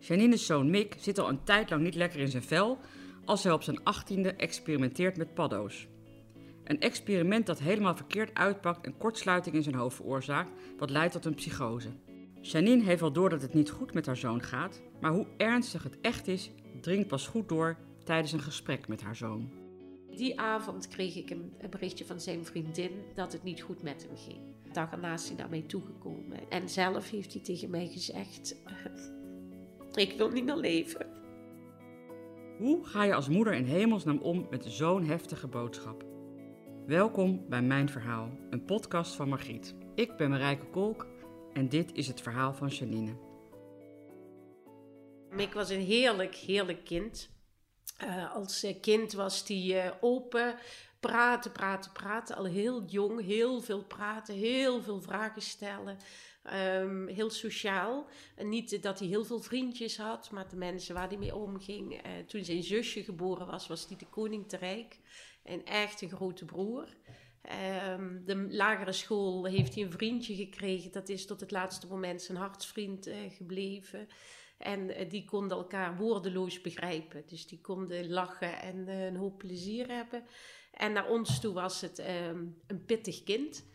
Janine's zoon Mick zit al een tijd lang niet lekker in zijn vel als hij op zijn achttiende experimenteert met paddo's. Een experiment dat helemaal verkeerd uitpakt en kortsluiting in zijn hoofd veroorzaakt, wat leidt tot een psychose. Janine heeft wel door dat het niet goed met haar zoon gaat, maar hoe ernstig het echt is, dringt pas goed door tijdens een gesprek met haar zoon. Die avond kreeg ik een, een berichtje van zijn vriendin dat het niet goed met hem ging. De dag erna is hij naar mij toegekomen. En zelf heeft hij tegen mij gezegd: Ik wil niet meer leven. Hoe ga je als moeder in hemelsnaam om met zo'n heftige boodschap? Welkom bij Mijn Verhaal, een podcast van Margriet. Ik ben Marijke Kolk en dit is het verhaal van Janine. Mick was een heerlijk, heerlijk kind. Uh, als eh, kind was hij uh, open, praten, praten, praten. Al heel jong, heel veel praten, heel veel vragen stellen. Um, heel sociaal. Niet dat hij heel veel vriendjes had, maar de mensen waar hij mee omging. Uh, toen zijn zusje geboren was, was hij de koning te rijk. En echt een grote broer. Um, de lagere school heeft hij een vriendje gekregen. Dat is tot het laatste moment zijn hartsvriend uh, gebleven. En uh, die konden elkaar woordeloos begrijpen. Dus die konden lachen en een hoop plezier hebben. En naar ons toe was het um, een pittig kind.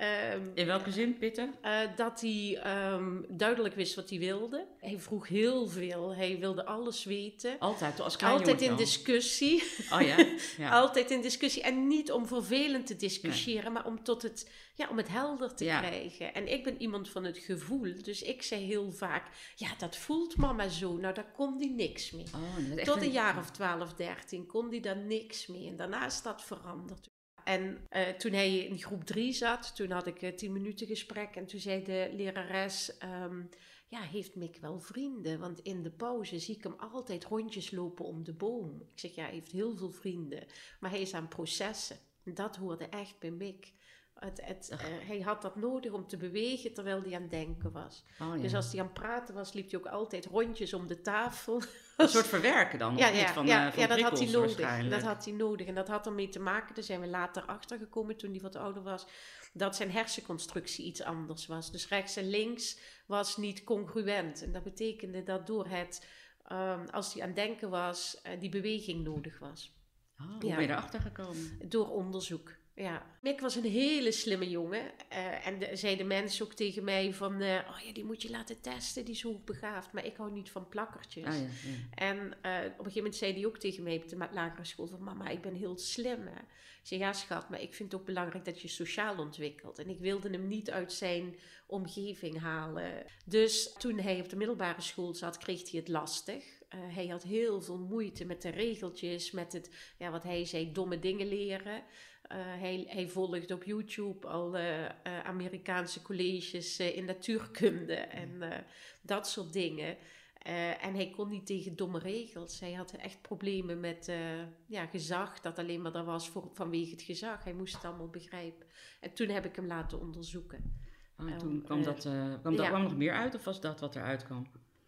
Um, In welke zin, Pitten? Uh, dat hij um, duidelijk wist wat hij wilde. Hij vroeg heel veel. Hij wilde alles weten. Altijd, als Altijd in discussie. Oh ja? ja? Altijd in discussie. En niet om vervelend te discussiëren, nee. maar om, tot het, ja, om het helder te ja. krijgen. En ik ben iemand van het gevoel. Dus ik zei heel vaak, ja, dat voelt mama zo. Nou, daar kon hij niks mee. Oh, tot een jaar of 12, 13 kon hij daar niks mee. En daarna is dat veranderd. En uh, toen hij in groep 3 zat, toen had ik uh, tien minuten gesprek. En toen zei de lerares, um, ja, heeft Mick wel vrienden? Want in de pauze zie ik hem altijd rondjes lopen om de boom. Ik zeg, ja, hij heeft heel veel vrienden. Maar hij is aan processen. En dat hoorde echt bij Mick. Het, het, uh, hij had dat nodig om te bewegen terwijl hij aan het denken was. Oh, ja. Dus als hij aan het praten was, liep hij ook altijd rondjes om de tafel. Een soort verwerken dan? Ja, ja, niet? Van, ja, uh, van ja dat had hij nodig. Dat had hij nodig. En dat had ermee te maken, daar zijn we later achter gekomen toen hij wat ouder was, dat zijn hersenconstructie iets anders was. Dus rechts en links was niet congruent. En dat betekende dat door het, um, als hij aan het denken was, uh, die beweging nodig was. Oh, hoe ben je erachter gekomen? Door onderzoek. Ja, Mick was een hele slimme jongen. Uh, en de, zeiden mensen ook tegen mij van... Uh, oh ja, die moet je laten testen, die is hoogbegaafd. Maar ik hou niet van plakkertjes. Ah, ja, ja. En uh, op een gegeven moment zei hij ook tegen mij op de lagere school... van mama, ik ben heel slim. Hè? Ik zei, ja schat, maar ik vind het ook belangrijk dat je sociaal ontwikkelt. En ik wilde hem niet uit zijn omgeving halen. Dus toen hij op de middelbare school zat, kreeg hij het lastig. Uh, hij had heel veel moeite met de regeltjes, met het, ja, wat hij zei, domme dingen leren. Uh, hij, hij volgt op YouTube al uh, uh, Amerikaanse colleges in natuurkunde en dat soort dingen. en hij kon niet tegen domme regels. Hij had echt problemen met ja, gezag, dat alleen maar daar was voor, vanwege het gezag. Hij moest het allemaal begrijpen. En toen heb ik hem laten onderzoeken. Oh, en toen kwam, dat, kwam, dat, ja. kwam nog meer uit of was dat wat eruit kwam?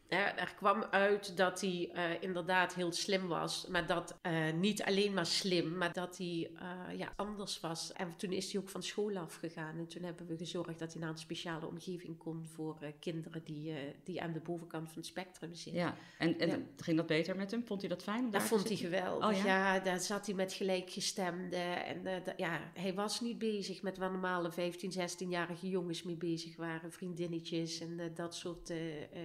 Ja, er kwam uit dat hij uh, inderdaad heel slim was, maar dat uh, niet alleen maar slim, maar dat hij uh, ja, anders was. En toen is hij ook van school afgegaan en toen hebben we gezorgd dat hij naar een speciale omgeving kon voor kinderen die, die aan de bovenkant van het spectrum zitten. Ja, en, en ja. ging dat beter met hem? Vond hij dat fijn? Dat vond hij geweldig. Oh, ja? ja? daar zat hij met gelijkgestemden en ja, hij was niet bezig met waar normale 15, 16-jarige jongens mee bezig waren, vriendinnetjes en dat soort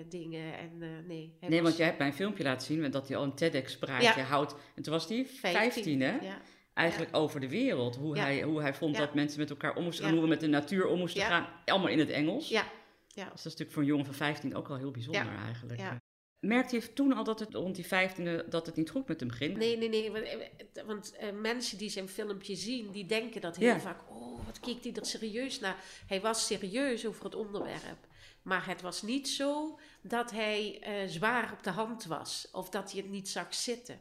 dingen. En, uh, nee, nee was... want jij hebt mij een filmpje laten zien dat hij al een TEDx-praatje ja. houdt. En toen was hij 15, 15 hè? Ja. Eigenlijk ja. over de wereld. Hoe, hij, hoe hij vond dat mensen met elkaar om moesten gaan, hoe we met de natuur om moesten gaan. Allemaal in het Engels. Ja. Ja. Dus dat is natuurlijk voor een jongen van 15 ook al heel bijzonder eigenlijk. Merkte je toen al dat het rond die 15e dat het niet goed met hem ging? Nee, nee, nee. Want, want uh, mensen die zijn filmpje zien, die denken dat heel vaak. Oh, keek hij er serieus naar? Hij was serieus over het onderwerp. Maar het was niet zo dat hij eh, zwaar op de hand was of dat hij het niet zag zitten.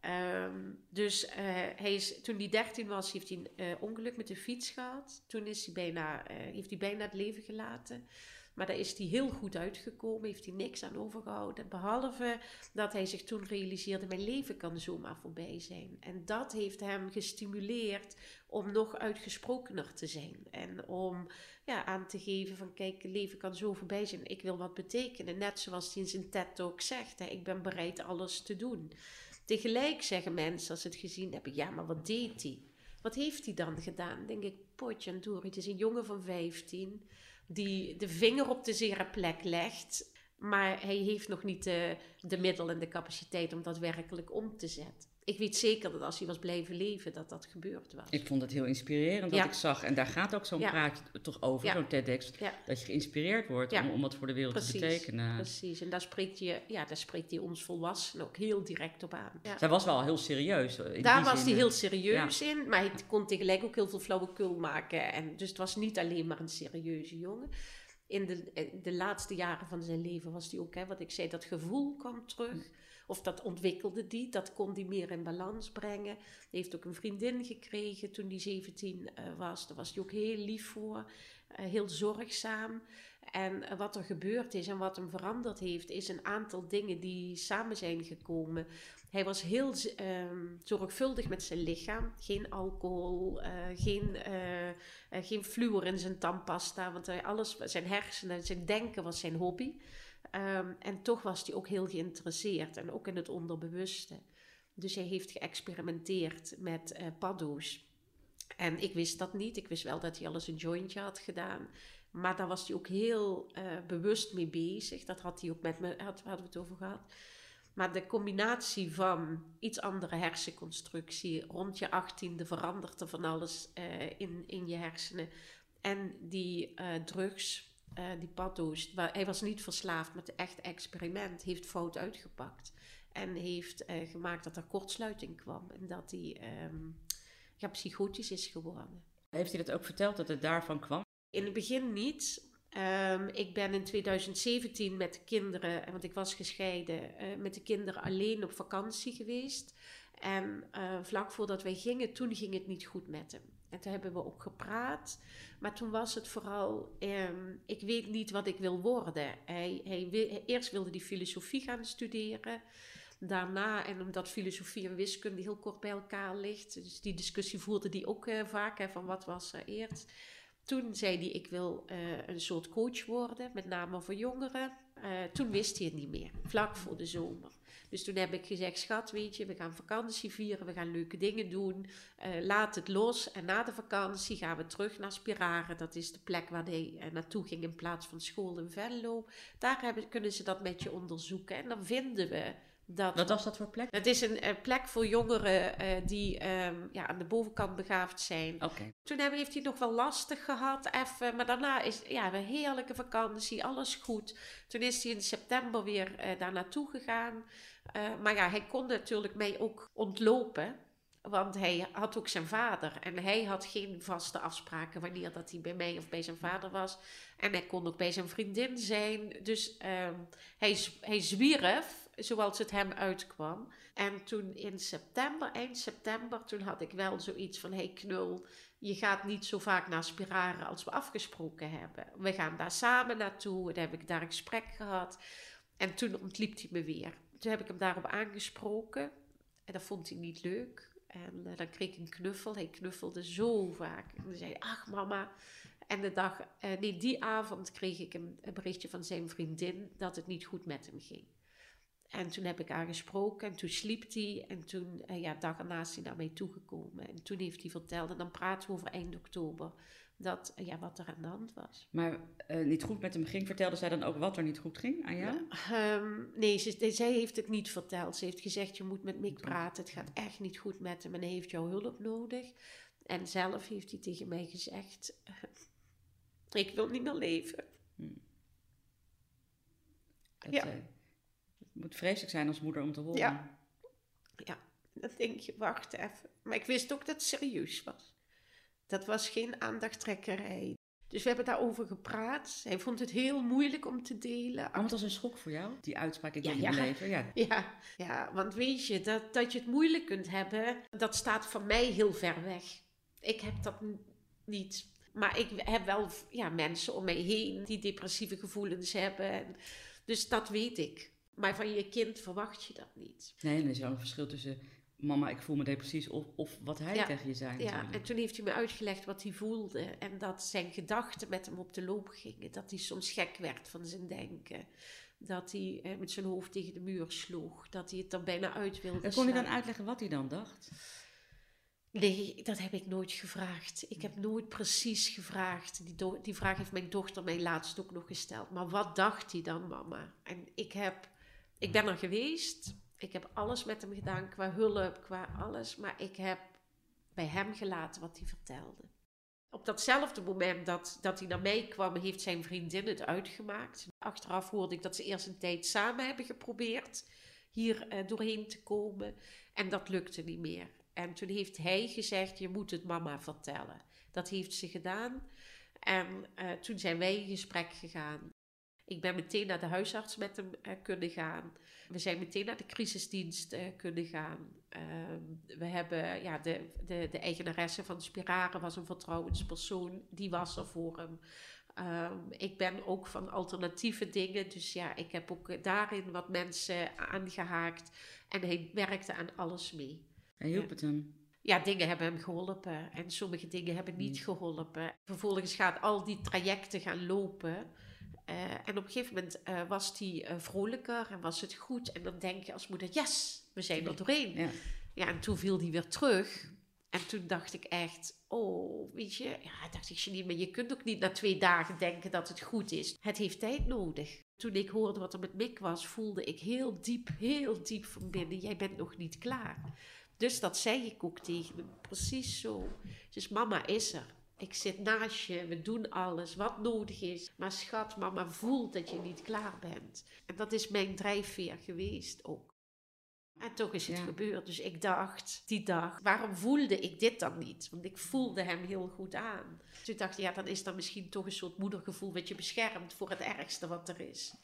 Ehm, dus eh, hij is, toen hij 13 was, heeft hij een uh, ongeluk met de fiets gehad. Toen is hij bijna, heeft hij bijna het leven gelaten. Maar daar is hij heel goed uitgekomen, heeft hij niks aan overgehouden. Behalve dat hij zich toen realiseerde: mijn leven kan zomaar voorbij zijn. En dat heeft hem gestimuleerd om nog uitgesprokener te zijn. En om ja, aan te geven: van kijk, leven kan zo voorbij zijn. Ik wil wat betekenen. Net zoals hij in zijn TED ook zegt: hè, ik ben bereid alles te doen. Tegelijk zeggen mensen als ze het gezien hebben: ja, maar wat deed hij? Wat heeft hij dan gedaan? denk ik, potje en door. Het is een jongen van 15 die de vinger op de zere plek legt. Maar hij heeft nog niet de, de middelen en de capaciteit om dat werkelijk om te zetten. Ik weet zeker dat als hij was blijven leven, dat dat gebeurd was. Ik vond het heel inspirerend wat ik zag. En daar gaat ook zo'n praatje toch over, zo'n TEDx. Dat je geïnspireerd wordt om, om wat voor de wereld te betekenen. Precies, en daar spreekt, je, ja, daar spreekt hij ons volwassenen ook heel direct op aan. Zij was wel heel serieus. In daar was hij heel serieus in, maar hij kon tegelijk ook heel veel flauwekul maken. En, dus het was niet alleen maar een serieuze jongen in de, de laatste jaren van zijn leven was hij ook, hè, wat ik zei, dat gevoel kwam terug. Of dat ontwikkelde die, dat kon hij meer in balans brengen. Hij heeft ook een vriendin gekregen toen hij 17 uh, eh, was. Daar was hij ook heel lief voor, uh, heel zorgzaam. En uh, wat er gebeurd is en wat hem veranderd heeft, is een aantal dingen die samen zijn gekomen. Hij was heel um, zorgvuldig met zijn lichaam. Geen alcohol, geen, uh, geen fluor in zijn tandpasta. Want hij alles, zijn hersenen, zijn denken was zijn hobby. Um, en toch was hij ook heel geïnteresseerd. En ook in het onderbewuste. Dus hij heeft geëxperimenteerd met uh, paddo's. En ik wist dat niet. Ik wist wel dat hij alles een jointje had gedaan. Maar daar was hij ook heel bewust mee bezig. Dat had hij ook met me, had, hadden we het over gehad. Maar de combinatie van iets andere hersenconstructie, rond je achttiende verandert er van alles uh, in, in je hersenen. En die drugs, uh, die paddo's, hij was niet verslaafd, maar het echt experiment heeft fout uitgepakt. En heeft gemaakt dat er kortsluiting kwam en dat hij um, ja, psychotisch is geworden. Heeft hij dat ook verteld dat het daarvan kwam? In het begin niet, Um, ik ben in 2017 met de kinderen, want ik was gescheiden, uh, met de kinderen alleen op vakantie geweest. En vlak voordat wij gingen, toen ging het niet goed met hem. En toen hebben we ook gepraat. Maar toen was het vooral, um, ik weet niet wat ik wil worden. Hij, hij eerst wilde hij filosofie gaan studeren. Daarna, en omdat filosofie en wiskunde heel kort bij elkaar ligt. Dus die discussie voerde die ook uh, vaak, hè, van wat was er eerst. Toen zei hij, ik wil uh, een soort coach worden, met name voor jongeren. Uh, toen wist hij het niet meer, vlak voor de zomer. Dus toen heb ik gezegd, schat, weet je, we gaan vakantie vieren, we gaan leuke dingen doen. Uh, laat het los en na de vakantie gaan we terug naar Spirare. Dat is de plek waar hij naartoe ging in plaats van school in Venlo. Daar hebben, kunnen ze dat met je onderzoeken en dan vinden we dat, Wat was dat voor plek? Het is een, een plek voor jongeren uh, die um, ja, aan de bovenkant begaafd zijn. Okay. Toen heeft hij nog wel lastig gehad, even. Maar daarna is ja, een heerlijke vakantie, alles goed. Toen is hij in september weer uh, daar naartoe gegaan. Uh, maar ja, hij kon natuurlijk mij ook ontlopen. Want hij had ook zijn vader. En hij had geen vaste afspraken wanneer dat hij bij mij of bij zijn vader was. En hij kon ook bij zijn vriendin zijn. Dus um, hij, hij zwierf zoals het hem uitkwam. En toen in september, eind september, toen had ik wel zoiets van: hey knul, je gaat niet zo vaak naar Spirare als we afgesproken hebben. We gaan daar samen naartoe. En heb ik daar een gesprek gehad. En toen ontliep hij me weer. Toen heb ik hem daarop aangesproken. En dat vond hij niet leuk. En uh, dan kreeg ik een knuffel. Hij knuffelde zo vaak. En dan zei hij, ach mama. En de dag, uh, die avond kreeg ik een, berichtje van zijn vriendin dat het niet goed met hem ging. En toen heb ik haar gesproken en toen sliep hij. En toen, uh, ja, dag erna is hij naar mij toegekomen. En toen heeft hij verteld, en dan praten we over eind oktober, dat, ja, wat er aan de hand was. Maar uh, niet goed met hem ging, vertelde zij dan ook wat er niet goed ging aan jou? Um, nee, ze, zij heeft het niet verteld. Ze heeft gezegd, je moet met Mick praten, het gaat echt niet goed met hem en hij heeft jouw hulp nodig. En zelf heeft hij tegen mij gezegd, ik wil niet meer leven. Hmm. Dat, ja. Het moet vreselijk zijn als moeder om te horen. Ja. Ja, dan denk je, wacht even. Maar ik wist ook dat het serieus was. Dat was geen aandachttrekkerij. Dus we hebben daarover gepraat. Hij vond het heel moeilijk om te delen. Maar het was een schok voor jou, die uitspraak in Ja, je ja. leven. Ja. Ja, ja, want weet je, dat, dat je het moeilijk kunt hebben, dat staat van mij heel ver weg. Ik heb dat niet. Maar ik heb wel ja, mensen om mij heen die depressieve gevoelens hebben. En- Dus dat weet ik. Maar van je kind verwacht je dat niet. Nee, er is wel een verschil tussen mama, ik voel me depressief of, of wat hij Ja. tegen je zei. Ja, natuurlijk. en toen heeft hij me uitgelegd wat hij voelde. En dat zijn gedachten met hem op de loop gingen. Dat hij soms gek werd van zijn denken. Dat hij eh, met zijn hoofd tegen de muur sloeg. Dat hij het er bijna uit wilde En kon hij dan uitleggen wat hij dan dacht? Nee, dat heb ik nooit gevraagd. Ik heb nooit precies gevraagd. Die, die vraag heeft mijn dochter mij laatst ook nog gesteld. Maar wat dacht hij dan, mama? En ik, heb, ik ben er geweest. Ik heb alles met hem gedaan, qua hulp, qua alles. Maar ik heb bij hem gelaten wat hij vertelde. Op datzelfde moment dat, dat hij naar mij kwam, heeft zijn vriendin het uitgemaakt. Achteraf hoorde ik dat ze eerst een tijd samen hebben geprobeerd hier eh, doorheen te komen. En dat lukte niet meer. En toen heeft hij gezegd, je moet het mama vertellen. Dat heeft ze gedaan. En eh, toen zijn wij in gesprek gegaan. Ik ben meteen naar de huisarts met hem eh, kunnen gaan. We zijn meteen naar de crisisdienst eh, kunnen gaan. Ehm, we hebben, ja, de, de, de eigenaresse van Spirare was een vertrouwenspersoon. Die was er voor hem. Ehm, ik ben ook van alternatieve dingen. Dus ja, ik heb ook eh, daarin wat mensen aangehaakt. En hij werkte aan alles mee. En hielp het hem? Ja, dingen hebben hem geholpen en sommige dingen hebben niet geholpen. Vervolgens gaat al die trajecten gaan lopen. Eh, en op een gegeven moment eh, was hij eh, vrolijker en was het goed. En dan denk je als moeder, yes, we zijn er doorheen. Ja. Ja, en toen viel hij weer terug. En toen dacht ik echt, oh, weet je, ja, dacht ik, Janine, maar je kunt ook niet na twee dagen denken dat het goed is. Het heeft tijd nodig. Toen ik hoorde wat er met Mick was, voelde ik heel diep, heel diep van binnen, jij bent nog niet klaar. Dus dat zei ik ook tegen hem, precies zo. Dus mama is er. Ik zit naast je, we doen alles wat nodig is. Maar schat, mama voelt dat je niet klaar bent. En dat is mijn drijfveer geweest ook. En toch is het Ja. gebeurd. Dus ik dacht, die dag, waarom voelde ik dit dan niet? Want ik voelde hem heel goed aan. Toen dacht ik, ja, dan is dat misschien toch een soort moedergevoel wat je beschermt voor het ergste wat er is.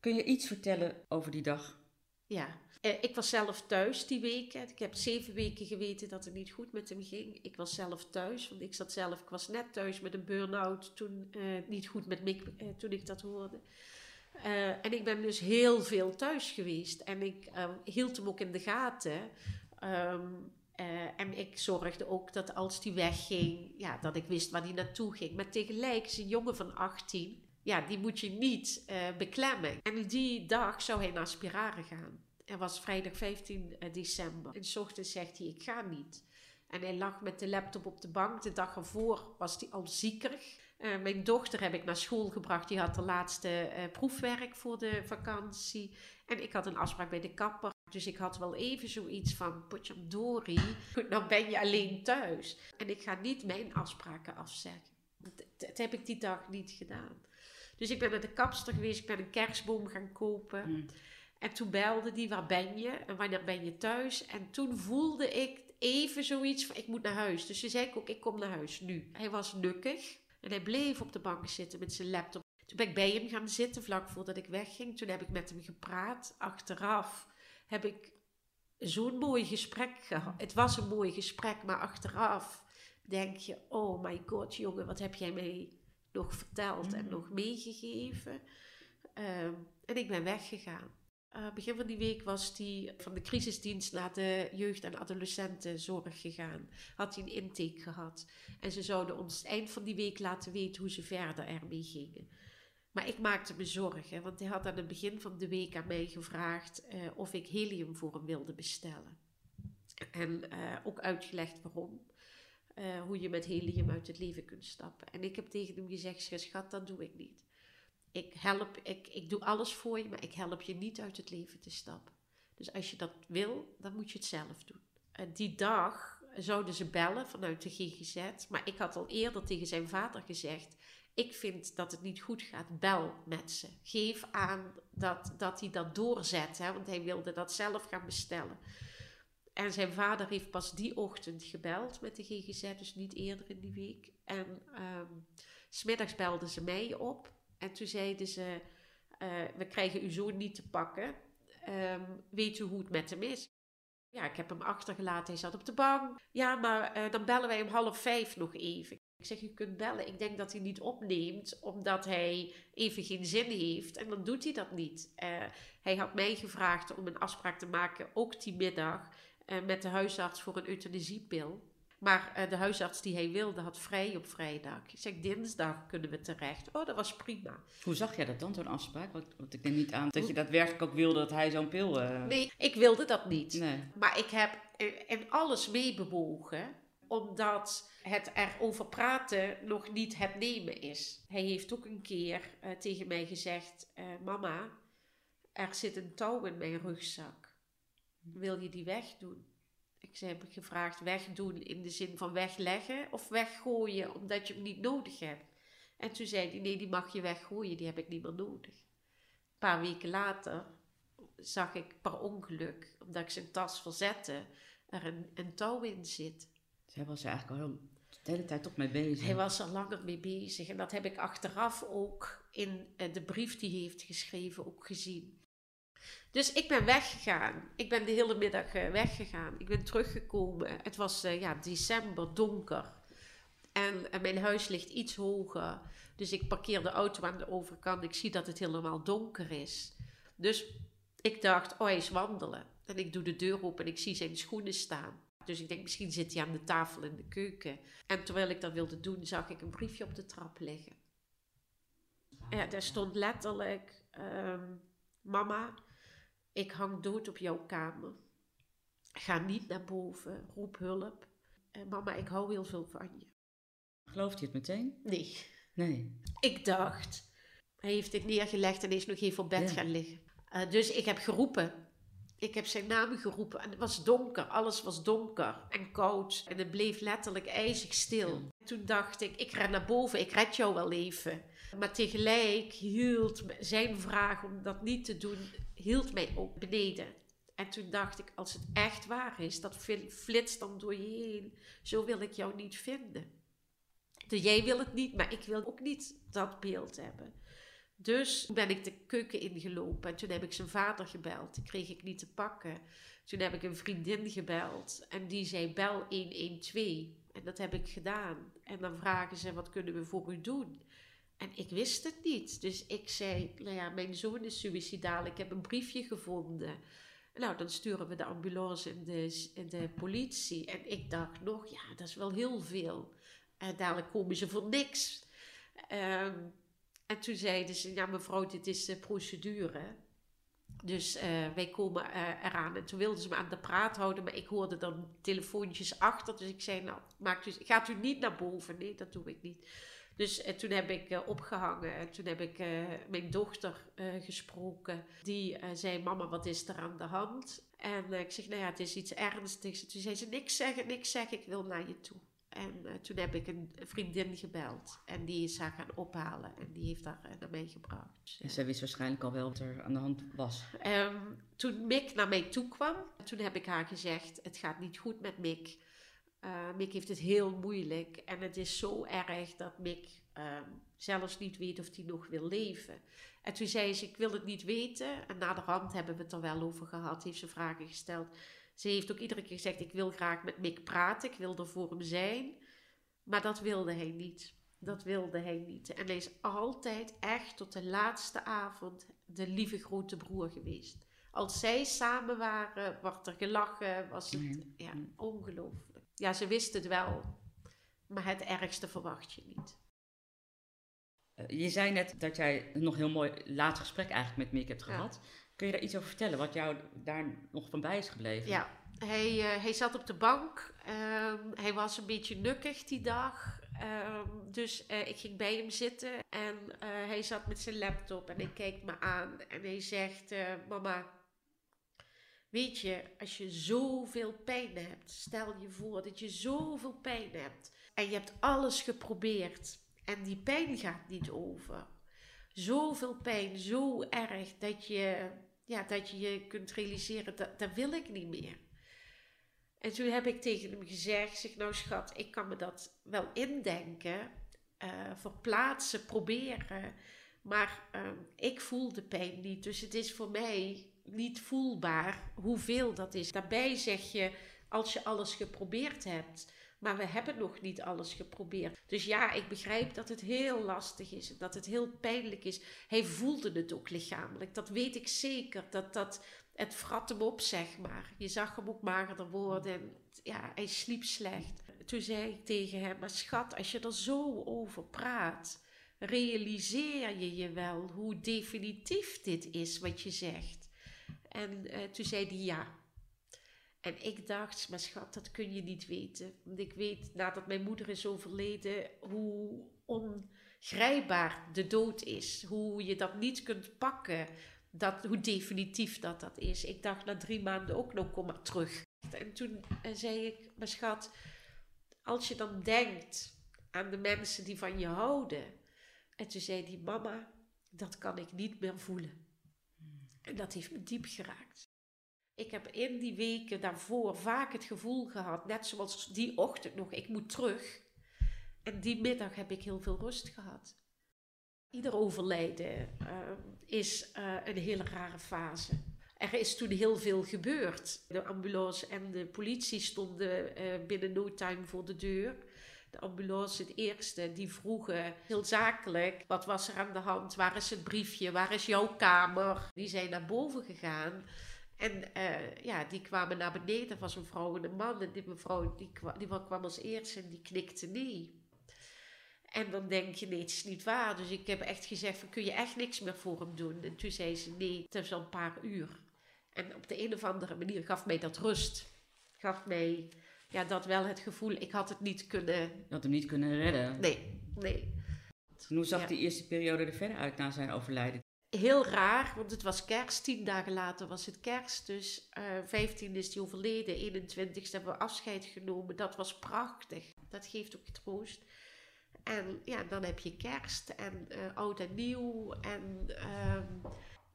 Kun je iets vertellen over die dag? Ja, ik was zelf thuis die weken. Ik heb zeven weken geweten dat het niet goed met hem ging. Ik was zelf thuis, want ik zat zelf, ik was net thuis met een burn-out toen eh, niet goed met Mick, eh, toen ik dat hoorde. Eh, en ik ben dus heel veel thuis geweest. En ik eh, hield hem ook in de gaten. Ehm, eh, en ik zorgde ook dat als hij wegging, ja, dat ik wist waar hij naartoe ging. Maar tegelijk is een jongen van 18, ja, die moet je niet eh, beklemmen. En die dag zou hij naar Spirare gaan. Het was vrijdag 15 december. En s ochtends zegt hij, ik ga niet. En hij lag met de laptop op de bank. De dag ervoor was hij al ziekerig. Eh, mijn dochter heb ik naar school gebracht. Die had de laatste eh, proefwerk voor de vakantie. En ik had een afspraak bij de kapper. Dus ik had wel even zoiets van, potjandori, nou ben je alleen thuis. En ik ga niet mijn afspraken afzeggen. Dat, dat heb ik die dag niet gedaan. Dus ik ben naar de kapster geweest. Ik ben een kerstboom gaan kopen. Hmm. En toen belde die, waar ben je? En wanneer ben je thuis? En toen voelde ik even zoiets van, ik moet naar huis. Dus toen zei ik ook, ik kom naar huis, nu. Hij was nukkig en hij bleef op de bank zitten met zijn laptop. Toen ben ik bij hem gaan zitten, vlak voordat ik wegging. Toen heb ik met hem gepraat. Achteraf heb ik zo'n mooi gesprek gehad. Het was een mooi gesprek, maar achteraf denk je, oh my god, jongen, wat heb jij mij nog verteld en nog meegegeven? Ehm, en ik ben weggegaan. Eh, begin van die week was hij van de crisisdienst naar de jeugd- en adolescentenzorg gegaan. Had hij een intake gehad. En ze zouden ons eind van die week laten weten hoe ze verder ermee gingen. Maar ik maakte me zorgen, want hij had aan het begin van de week aan mij gevraagd eh, of ik helium voor hem wilde bestellen. En eh, ook uitgelegd waarom. Hoe je met helium uit het leven kunt stappen. En ik heb tegen hem gezegd, schat, dat doe ik niet. Ik, help, ik, ik doe alles voor je, maar ik help je niet uit het leven te stappen. Dus als je dat wil, dan moet je het zelf doen. Eh, die dag zouden ze bellen vanuit de GGZ. Maar ik had al eerder tegen zijn vader gezegd... ik vind dat het niet goed gaat, bel met ze. Geef aan dat, dat hij dat doorzet, hè, want hij wilde dat zelf gaan bestellen. En zijn vader heeft pas die ochtend gebeld met de GGZ, dus niet eerder in die week. En um, smiddags belden ze mij op. En toen zeiden ze, uh, we krijgen uw zoon niet te pakken. Um, weet u hoe het met hem is? Ja, ik heb hem achtergelaten, hij zat op de bank. Ja, maar uh, dan bellen wij om half vijf nog even. Ik zeg, je kunt bellen. Ik denk dat hij niet opneemt, omdat hij even geen zin heeft. En dan doet hij dat niet. Uh, hij had mij gevraagd om een afspraak te maken, ook die middag, met de huisarts voor een euthanasiepil. Maar uh, de huisarts die hij wilde had vrij op vrijdag. Ik zeg, dinsdag kunnen we terecht. Oh, dat was prima. Hoe zag jij dat dan, zo'n afspraak? Want, want ik neem niet aan dat je daadwerkelijk ook wilde dat hij zo'n pil... Uh... Nee, ik wilde dat niet. Nee. Maar ik heb in alles meebewogen omdat het erover praten nog niet het nemen is. Hij heeft ook een keer uh, tegen mij gezegd: uh, Mama, er zit een touw in mijn rugzak. Wil je die wegdoen? Ik heb gevraagd: wegdoen in de zin van wegleggen of weggooien omdat je hem niet nodig hebt. En toen zei hij: Nee, die mag je weggooien, die heb ik niet meer nodig. Een paar weken later zag ik per ongeluk, omdat ik zijn tas verzette, er een, een touw in zit. Hij was er eigenlijk al de hele tijd toch mee bezig. Hij was er langer mee bezig. En dat heb ik achteraf ook in de brief die hij heeft geschreven ook gezien. Dus ik ben weggegaan. Ik ben de hele middag weggegaan. Ik ben teruggekomen. Het was ja, december, donker. En, mijn huis ligt iets hoger. Dus ik parkeer de auto aan de overkant. Ik zie dat het helemaal donker is. Dus ik dacht, oh, hij is wandelen. En ik doe de deur open en ik zie zijn schoenen staan. Dus ik denk, misschien zit hij aan de tafel in de keuken. En terwijl ik dat wilde doen, zag ik een briefje op de trap liggen. Ja, daar stond letterlijk: um, Mama, ik hang dood op jouw kamer. Ga niet naar boven, roep hulp. En mama, ik hou heel veel van je. Gelooft hij het meteen? Nee. Nee. Ik dacht, hij heeft dit neergelegd en is nog even op bed ja. gaan liggen. Uh, dus ik heb geroepen. Ik heb zijn naam geroepen en het was donker. Alles was donker en koud. En het bleef letterlijk ijzig stil. Toen dacht ik, ik ren naar boven, ik red jou wel even. Maar tegelijk hield zijn vraag om dat niet te doen, hield mij ook beneden. En toen dacht ik, als het echt waar is, dat flitst dan door je heen. Zo wil ik jou niet vinden. Dus jij wil het niet, maar ik wil ook niet dat beeld hebben. Dus ben ik de keuken ingelopen en toen heb ik zijn vader gebeld. Die kreeg ik niet te pakken. Toen heb ik een vriendin gebeld en die zei bel 112. En dat heb ik gedaan. En dan vragen ze wat kunnen we voor u doen? En ik wist het niet. Dus ik zei, nou ja, mijn zoon is suicidaal. Ik heb een briefje gevonden. Nou, dan sturen we de ambulance en de, de politie. En ik dacht nog, ja, dat is wel heel veel. En dadelijk komen ze voor niks. Um, en toen zeiden ze, ja mevrouw, dit is de procedure. Dus uh, wij komen uh, eraan. En toen wilden ze me aan de praat houden, maar ik hoorde dan telefoontjes achter. Dus ik zei, nou, maakt u, gaat u niet naar boven? Nee, dat doe ik niet. Dus uh, toen heb ik opgehangen. En toen heb ik mijn dochter gesproken. Die zei, mama, wat is er aan de hand? En ik zeg, nou ja, het is iets ernstigs. Toen zei ze, niks zeggen, niks zeggen, ik wil naar je toe. En uh, toen heb ik een vriendin gebeld. En die is haar gaan ophalen. En die heeft haar uh, naar mij gebracht. Dus, en zij wist waarschijnlijk al wel wat er aan de hand was. Um, toen Mick naar mij toe kwam, toen heb ik haar gezegd: Het gaat niet goed met Mick. Uh, Mick heeft het heel moeilijk. En het is zo erg dat Mick zelfs niet weet of hij nog wil leven. En toen zei ze: Ik wil het niet weten. En na de hand hebben we het er wel over gehad. Heeft ze vragen gesteld. Ze heeft ook iedere keer gezegd: Ik wil graag met Mick praten, ik wil er voor hem zijn. Maar dat wilde hij niet. Dat wilde hij niet. En hij is altijd echt tot de laatste avond de lieve grote broer geweest. Als zij samen waren, werd er gelachen, was het ja, ongelooflijk. Ja, ze wist het wel, maar het ergste verwacht je niet. Je zei net dat jij een nog heel mooi laatst gesprek eigenlijk met Mick hebt gehad. Ja. Kun je daar iets over vertellen, wat jou daar nog van bij is gebleven? Ja, hij, uh, hij zat op de bank. Um, hij was een beetje nukkig die dag. Um, dus uh, ik ging bij hem zitten en uh, hij zat met zijn laptop en hij kijkt me aan en hij zegt: Mama, weet je, als je zoveel pijn hebt, stel je voor dat je zoveel pijn hebt en je hebt alles geprobeerd en die pijn gaat niet over. Zoveel pijn, zo erg dat je ja, dat je je kunt realiseren, dat, dat wil ik niet meer. En toen heb ik tegen hem gezegd, zeg nou schat, ik kan me dat wel indenken, uh, verplaatsen, proberen. Maar uh, ik voel de pijn niet, dus het is voor mij niet voelbaar hoeveel dat is. Daarbij zeg je, als je alles geprobeerd hebt, maar we hebben nog niet alles geprobeerd. Dus ja, ik begrijp dat het heel lastig is. Dat het heel pijnlijk is. Hij voelde het ook lichamelijk. Dat weet ik zeker. Dat, dat, het vrat hem op, zeg maar. Je zag hem ook magerder worden. En ja, hij sliep slecht. Toen zei ik tegen hem, maar schat, als je er zo over praat, realiseer je je wel hoe definitief dit is wat je zegt. En uh, toen zei hij ja. En ik dacht, maar schat, dat kun je niet weten. Want ik weet, nadat mijn moeder is overleden, hoe ongrijpbaar de dood is. Hoe je dat niet kunt pakken. Dat, hoe definitief dat dat is. Ik dacht na drie maanden ook nog, kom maar terug. En toen eh, zei ik, maar schat, als je dan denkt aan de mensen die van je houden. En toen zei die mama, dat kan ik niet meer voelen. En dat heeft me diep geraakt. Ik heb in die weken daarvoor vaak het gevoel gehad, net zoals die ochtend nog, ik moet terug. En die middag heb ik heel veel rust gehad. Ieder overlijden uh, is uh, een hele rare fase. Er is toen heel veel gebeurd. De ambulance en de politie stonden uh, binnen no time voor de deur. De ambulance, het eerste, die vroegen heel zakelijk: wat was er aan de hand? Waar is het briefje? Waar is jouw kamer? Die zijn naar boven gegaan. En uh, ja, die kwamen naar beneden. Er was een vrouw en een man. En die mevrouw die kwam, die kwam als eerste en die knikte nee. En dan denk je, nee, het is niet waar. Dus ik heb echt gezegd, kun je echt niks meer voor hem doen? En toen zei ze, nee, het is al een paar uur. En op de een of andere manier gaf mij dat rust. Gaf mij ja, dat wel het gevoel, ik had het niet kunnen... Je had hem niet kunnen redden? Nee, nee. En hoe zag ja. die eerste periode er verder uit na zijn overlijden? heel raar, want het was kerst. Tien dagen later was het kerst. Dus uh, eh, 15 is hij overleden. 21 hebben we afscheid genomen. Dat was prachtig. Dat geeft ook troost. En ja, dan heb je kerst en uh, oud en nieuw. En uh,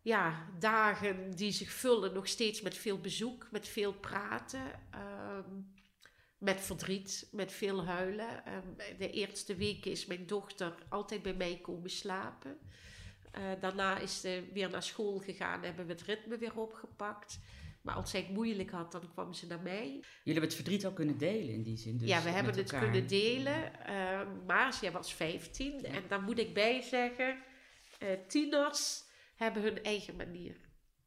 ja, dagen die zich vullen nog steeds met veel bezoek, met veel praten. Ehm, met verdriet, met veel huilen. Ehm, de eerste weken is mijn dochter altijd bij mij komen slapen. Uh, daarna is ze weer naar school gegaan, hebben we het ritme weer opgepakt. Maar als zij het moeilijk had, dan kwam ze naar mij. Jullie hebben het verdriet al kunnen delen in die zin. Dus ja, we hebben het kunnen delen. Uh, maar zij was 15. En daar moet ik bij zeggen, uh, tieners hebben hun eigen manier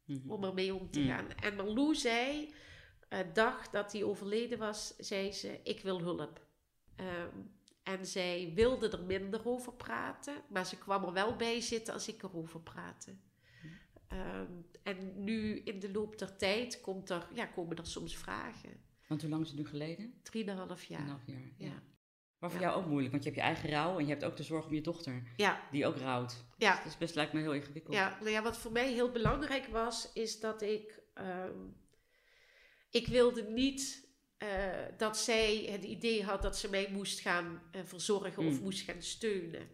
mm -hmm. om ermee om te mm. gaan. En Marlou zei, dag dat hij overleden was, zei ze, ik wil hulp. Um, en zij wilde er minder over praten, maar ze kwam er wel bij zitten als ik erover praatte. Um, en nu in de loop der tijd komt er, ja, komen er soms vragen. Want hoe lang is het nu geleden? Drieënhalf jaar. Drieënhalf jaar, ja. ja. Maar voor jou ook moeilijk, want je hebt je eigen rouw en je hebt ook de zorg om je dochter, ja. die ook rouwt. Ja. Dus dat best lijkt me heel ingewikkeld. Ja, nou ja, wat voor mij heel belangrijk was, is dat ik, um, ik wilde niet uh, dat zij het idee had dat ze mij moest gaan uh, verzorgen of mm. moest gaan steunen.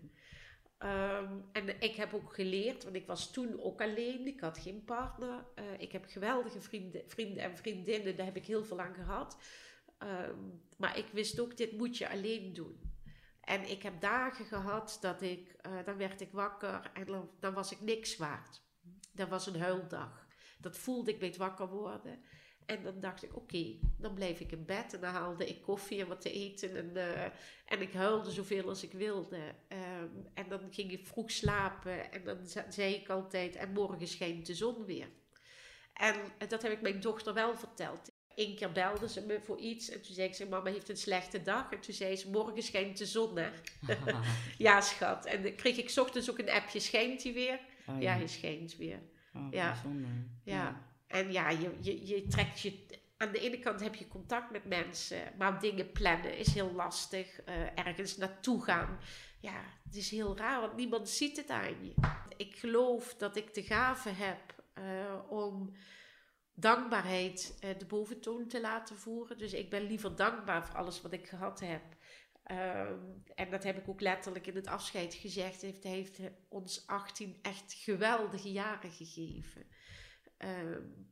Um, en ik heb ook geleerd, want ik was toen ook alleen, ik had geen partner. Uh, ik heb geweldige vrienden, vrienden en vriendinnen, daar heb ik heel veel aan gehad. Um, maar ik wist ook, dit moet je alleen doen. En ik heb dagen gehad dat ik, dan werd ik wakker en dan, dan was ik niks waard. Dat was een huildag. Dat voelde ik bij het wakker worden. En dan dacht ik, oké, dan bleef ik in bed en dan haalde ik koffie en wat te eten. En, uh, en ik huilde zoveel als ik wilde. Um, en dan ging ik vroeg slapen en dan zei ik altijd, en morgen schijnt de zon weer. En dat heb ik mijn dochter wel verteld. Eén keer belde ze me voor iets en toen zei ik, ze, mama heeft een slechte dag. En toen zei ze, morgen schijnt de zon hè. ja schat. En dan kreeg ik ochtends ook een appje, schijnt hij weer? Oh, ja. hij schijnt weer. Oh, ja. ja. ja. En ja, je, je, je trekt je. Aan de ene kant heb je contact met mensen, maar dingen plannen is heel lastig. Uh, ergens naartoe gaan. Ja, het is heel raar, want niemand ziet het aan je. Ik geloof dat ik de gave heb uh, om dankbaarheid uh, de boventoon te laten voeren. Dus ik ben liever dankbaar voor alles wat ik gehad heb. Um, en dat heb ik ook letterlijk in het afscheid gezegd. Heeft, heeft ons 18 echt geweldige jaren gegeven. Um,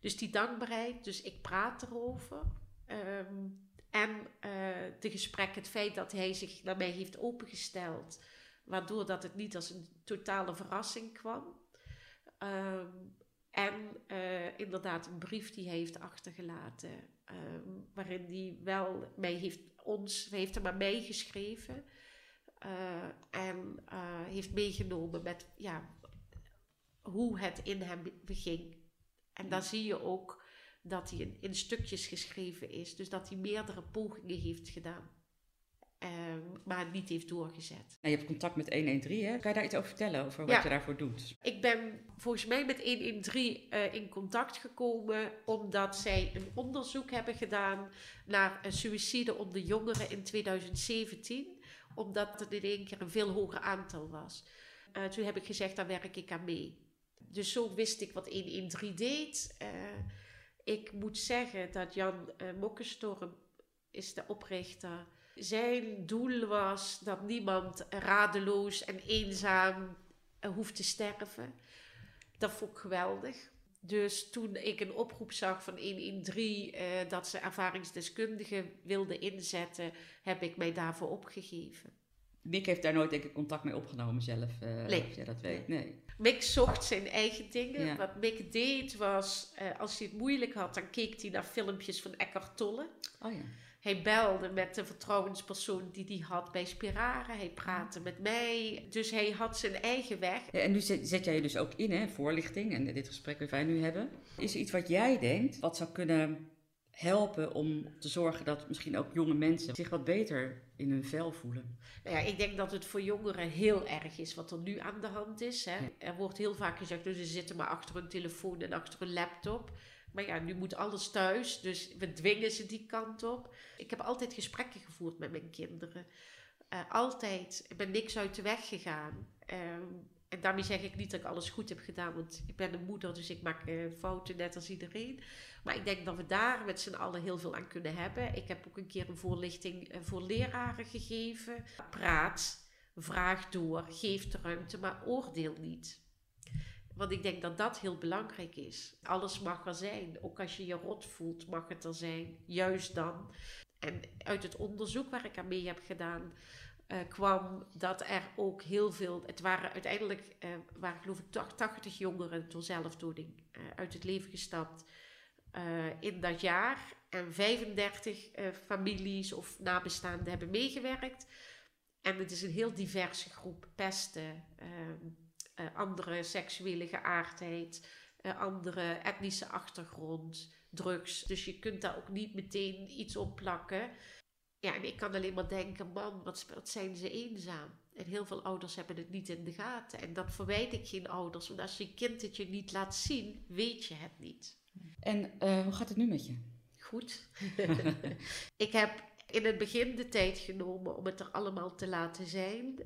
dus die dankbaarheid, dus ik praat erover. Ehm, en uh, de gesprek, het feit dat hij zich naar mij heeft opengesteld, waardoor dat het niet als een totale verrassing kwam. Ehm, en uh, inderdaad een brief die hij heeft achtergelaten, waarin hij wel mij heeft, ons, heeft hem mij geschreven. Uh, en heeft meegenomen met ja, hoe het in hem beging. En dan zie je ook dat hij in, in, stukjes geschreven is. Dus dat hij meerdere pogingen heeft gedaan. Um, maar niet heeft doorgezet. En je hebt contact met 113, hè? Kan je daar iets over vertellen, over wat je daarvoor doet? Ik ben volgens mij met 113 uh, in contact gekomen omdat zij een onderzoek hebben gedaan naar een suïcide onder jongeren in 2017. Omdat het in één keer een veel hoger aantal was. Uh, toen heb ik gezegd, daar werk ik aan mee. Dus zo wist ik wat 113 deed. Uh, ik moet zeggen dat Jan uh, Mokkenstorm is de oprichter. Zijn doel was dat niemand radeloos en eenzaam uh, hoeft te sterven. Dat vond ik geweldig. Dus toen ik een oproep zag van 113 uh, dat ze ervaringsdeskundigen wilden inzetten, heb ik mij daarvoor opgegeven. Mick heeft daar nooit denk ik contact mee opgenomen zelf, uh, nee. als jij dat weet. Nee. Mick zocht zijn eigen dingen. Ja. Wat Mick deed was, uh, als hij het moeilijk had, dan keek hij naar filmpjes van Eckhart Tolle. Oh ja. Hij belde met de vertrouwenspersoon die hij had bij Spirare. Hij praatte met mij. Dus hij had zijn eigen weg. En nu zet, zet jij je dus ook in, hè, voorlichting en dit gesprek dat wij nu hebben. Is er iets wat jij denkt, wat zou kunnen helpen om te zorgen dat misschien ook jonge mensen zich wat beter in hun vel voelen? Nou ja, ik denk dat het voor jongeren heel erg is wat er nu aan de hand is. Hè. Er wordt heel vaak gezegd, dus ze zitten maar achter een telefoon en achter een laptop. Maar ja, nu moet alles thuis, dus we dwingen ze die kant op. Ik heb altijd gesprekken gevoerd met mijn kinderen. Uh, altijd. Ik ben niks uit de weg gegaan. Um, en daarmee zeg ik niet dat ik alles goed heb gedaan, want ik ben een moeder, dus ik maak uh, fouten net als iedereen. Maar ik denk dat we daar met z'n allen heel veel aan kunnen hebben. Ik heb ook een keer een voorlichting uh, voor leraren gegeven. Praat, vraag door, geef de ruimte, maar oordeel niet. Want ik denk dat dat heel belangrijk is. Alles mag er zijn. Ook als je je rot voelt, mag het er zijn. Juist dan. En uit het onderzoek waar ik aan mee heb gedaan, uh, kwam dat er ook heel veel. Het waren uiteindelijk, uh, waren geloof ik 80 jongeren door zelfdoding uh, uit het leven gestapt in dat jaar. En 35 families of nabestaanden hebben meegewerkt. En het is een heel diverse groep. Pesten, andere seksuele geaardheid, andere etnische achtergrond, drugs. Dus je kunt daar ook niet meteen iets op plakken. Ja, en ik kan alleen maar denken, man, wat, wat zijn ze eenzaam. En heel veel ouders hebben het niet in de gaten. En dat verwijt ik geen ouders. Want als je kind het je niet laat zien, weet je het niet. En uh, hoe gaat het nu met je? Goed. ik heb in het begin de tijd genomen om het er allemaal te laten zijn.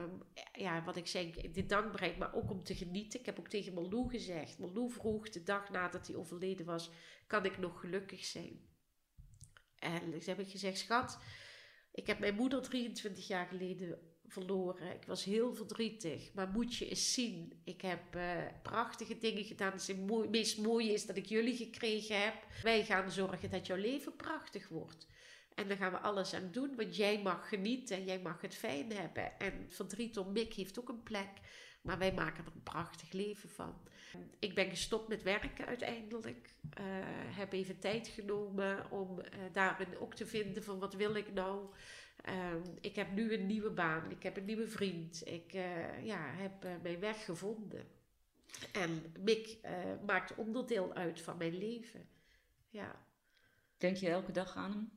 Um, ja, wat ik zei, de dankbaarheid, maar ook om te genieten. Ik heb ook tegen Marlou gezegd. Marlou vroeg de dag nadat hij overleden was, kan ik nog gelukkig zijn? En dus heb ik gezegd, schat, ik heb mijn moeder 23 jaar geleden verloren. Ik was heel verdrietig, maar moet je eens zien. Ik heb uh, prachtige dingen gedaan. Het meest mooie is dat ik jullie gekregen heb. Wij gaan zorgen dat jouw leven prachtig wordt. En daar gaan we alles aan doen, want jij mag genieten, jij mag het fijn hebben. En verdriet om Mick heeft ook een plek, maar wij maken er een prachtig leven van. Ik ben gestopt met werken uiteindelijk. Uh, heb even tijd genomen om uh, daarin ook te vinden van wat wil ik nou. Uh, ik heb nu een nieuwe baan, ik heb een nieuwe vriend. Ik ja, heb mijn weg gevonden. En Mick maakt onderdeel uit van mijn leven. Ja. Denk je elke dag aan hem?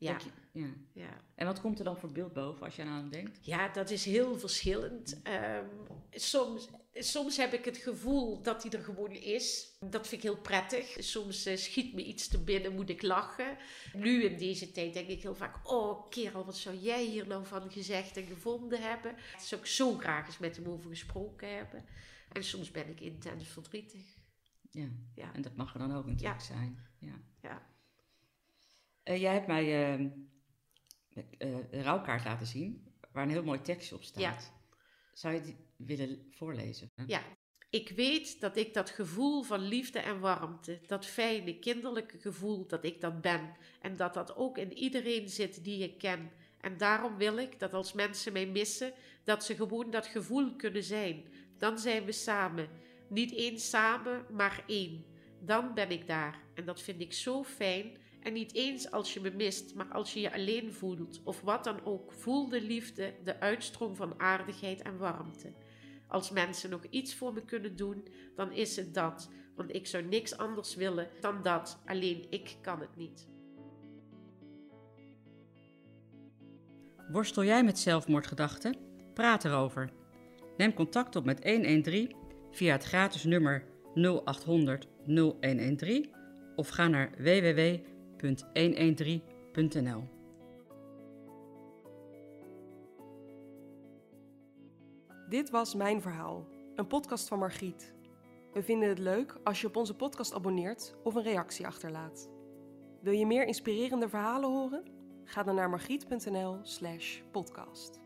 Ja. Ja. ja. En wat komt er dan voor beeld boven als je aan hem denkt? Ja, dat is heel verschillend. Um, soms, soms heb ik het gevoel dat hij er gewoon is. Dat vind ik heel prettig. Soms uh, schiet me iets te binnen, moet ik lachen. Nu in deze tijd denk ik heel vaak: Oh, kerel, wat zou jij hier nou van gezegd en gevonden hebben? Dat zou ik zo graag eens met hem over gesproken hebben. En soms ben ik intens verdrietig. Ja, ja. en dat mag er dan ook natuurlijk ja. zijn. Ja. ja. Uh, jij hebt mij uh, uh, een rouwkaart laten zien, waar een heel mooi tekstje op staat. Ja. Zou je die willen voorlezen? Ja. Ik weet dat ik dat gevoel van liefde en warmte, dat fijne kinderlijke gevoel dat ik dat ben en dat dat ook in iedereen zit die ik ken. En daarom wil ik dat als mensen mij missen, dat ze gewoon dat gevoel kunnen zijn. Dan zijn we samen. Niet één samen, maar één. Dan ben ik daar. En dat vind ik zo fijn. En niet eens als je me mist, maar als je je alleen voelt, of wat dan ook, voel de liefde, de uitstroom van aardigheid en warmte. Als mensen nog iets voor me kunnen doen, dan is het dat, want ik zou niks anders willen dan dat, alleen ik kan het niet. Worstel jij met zelfmoordgedachten? Praat erover. Neem contact op met 113 via het gratis nummer 0800 0113 of ga naar www.113.nl. Dit was Mijn Verhaal, een podcast van Margriet. We vinden het leuk als je op onze podcast abonneert of een reactie achterlaat. Wil je meer inspirerende verhalen horen? Ga dan naar margriet.nl/podcast.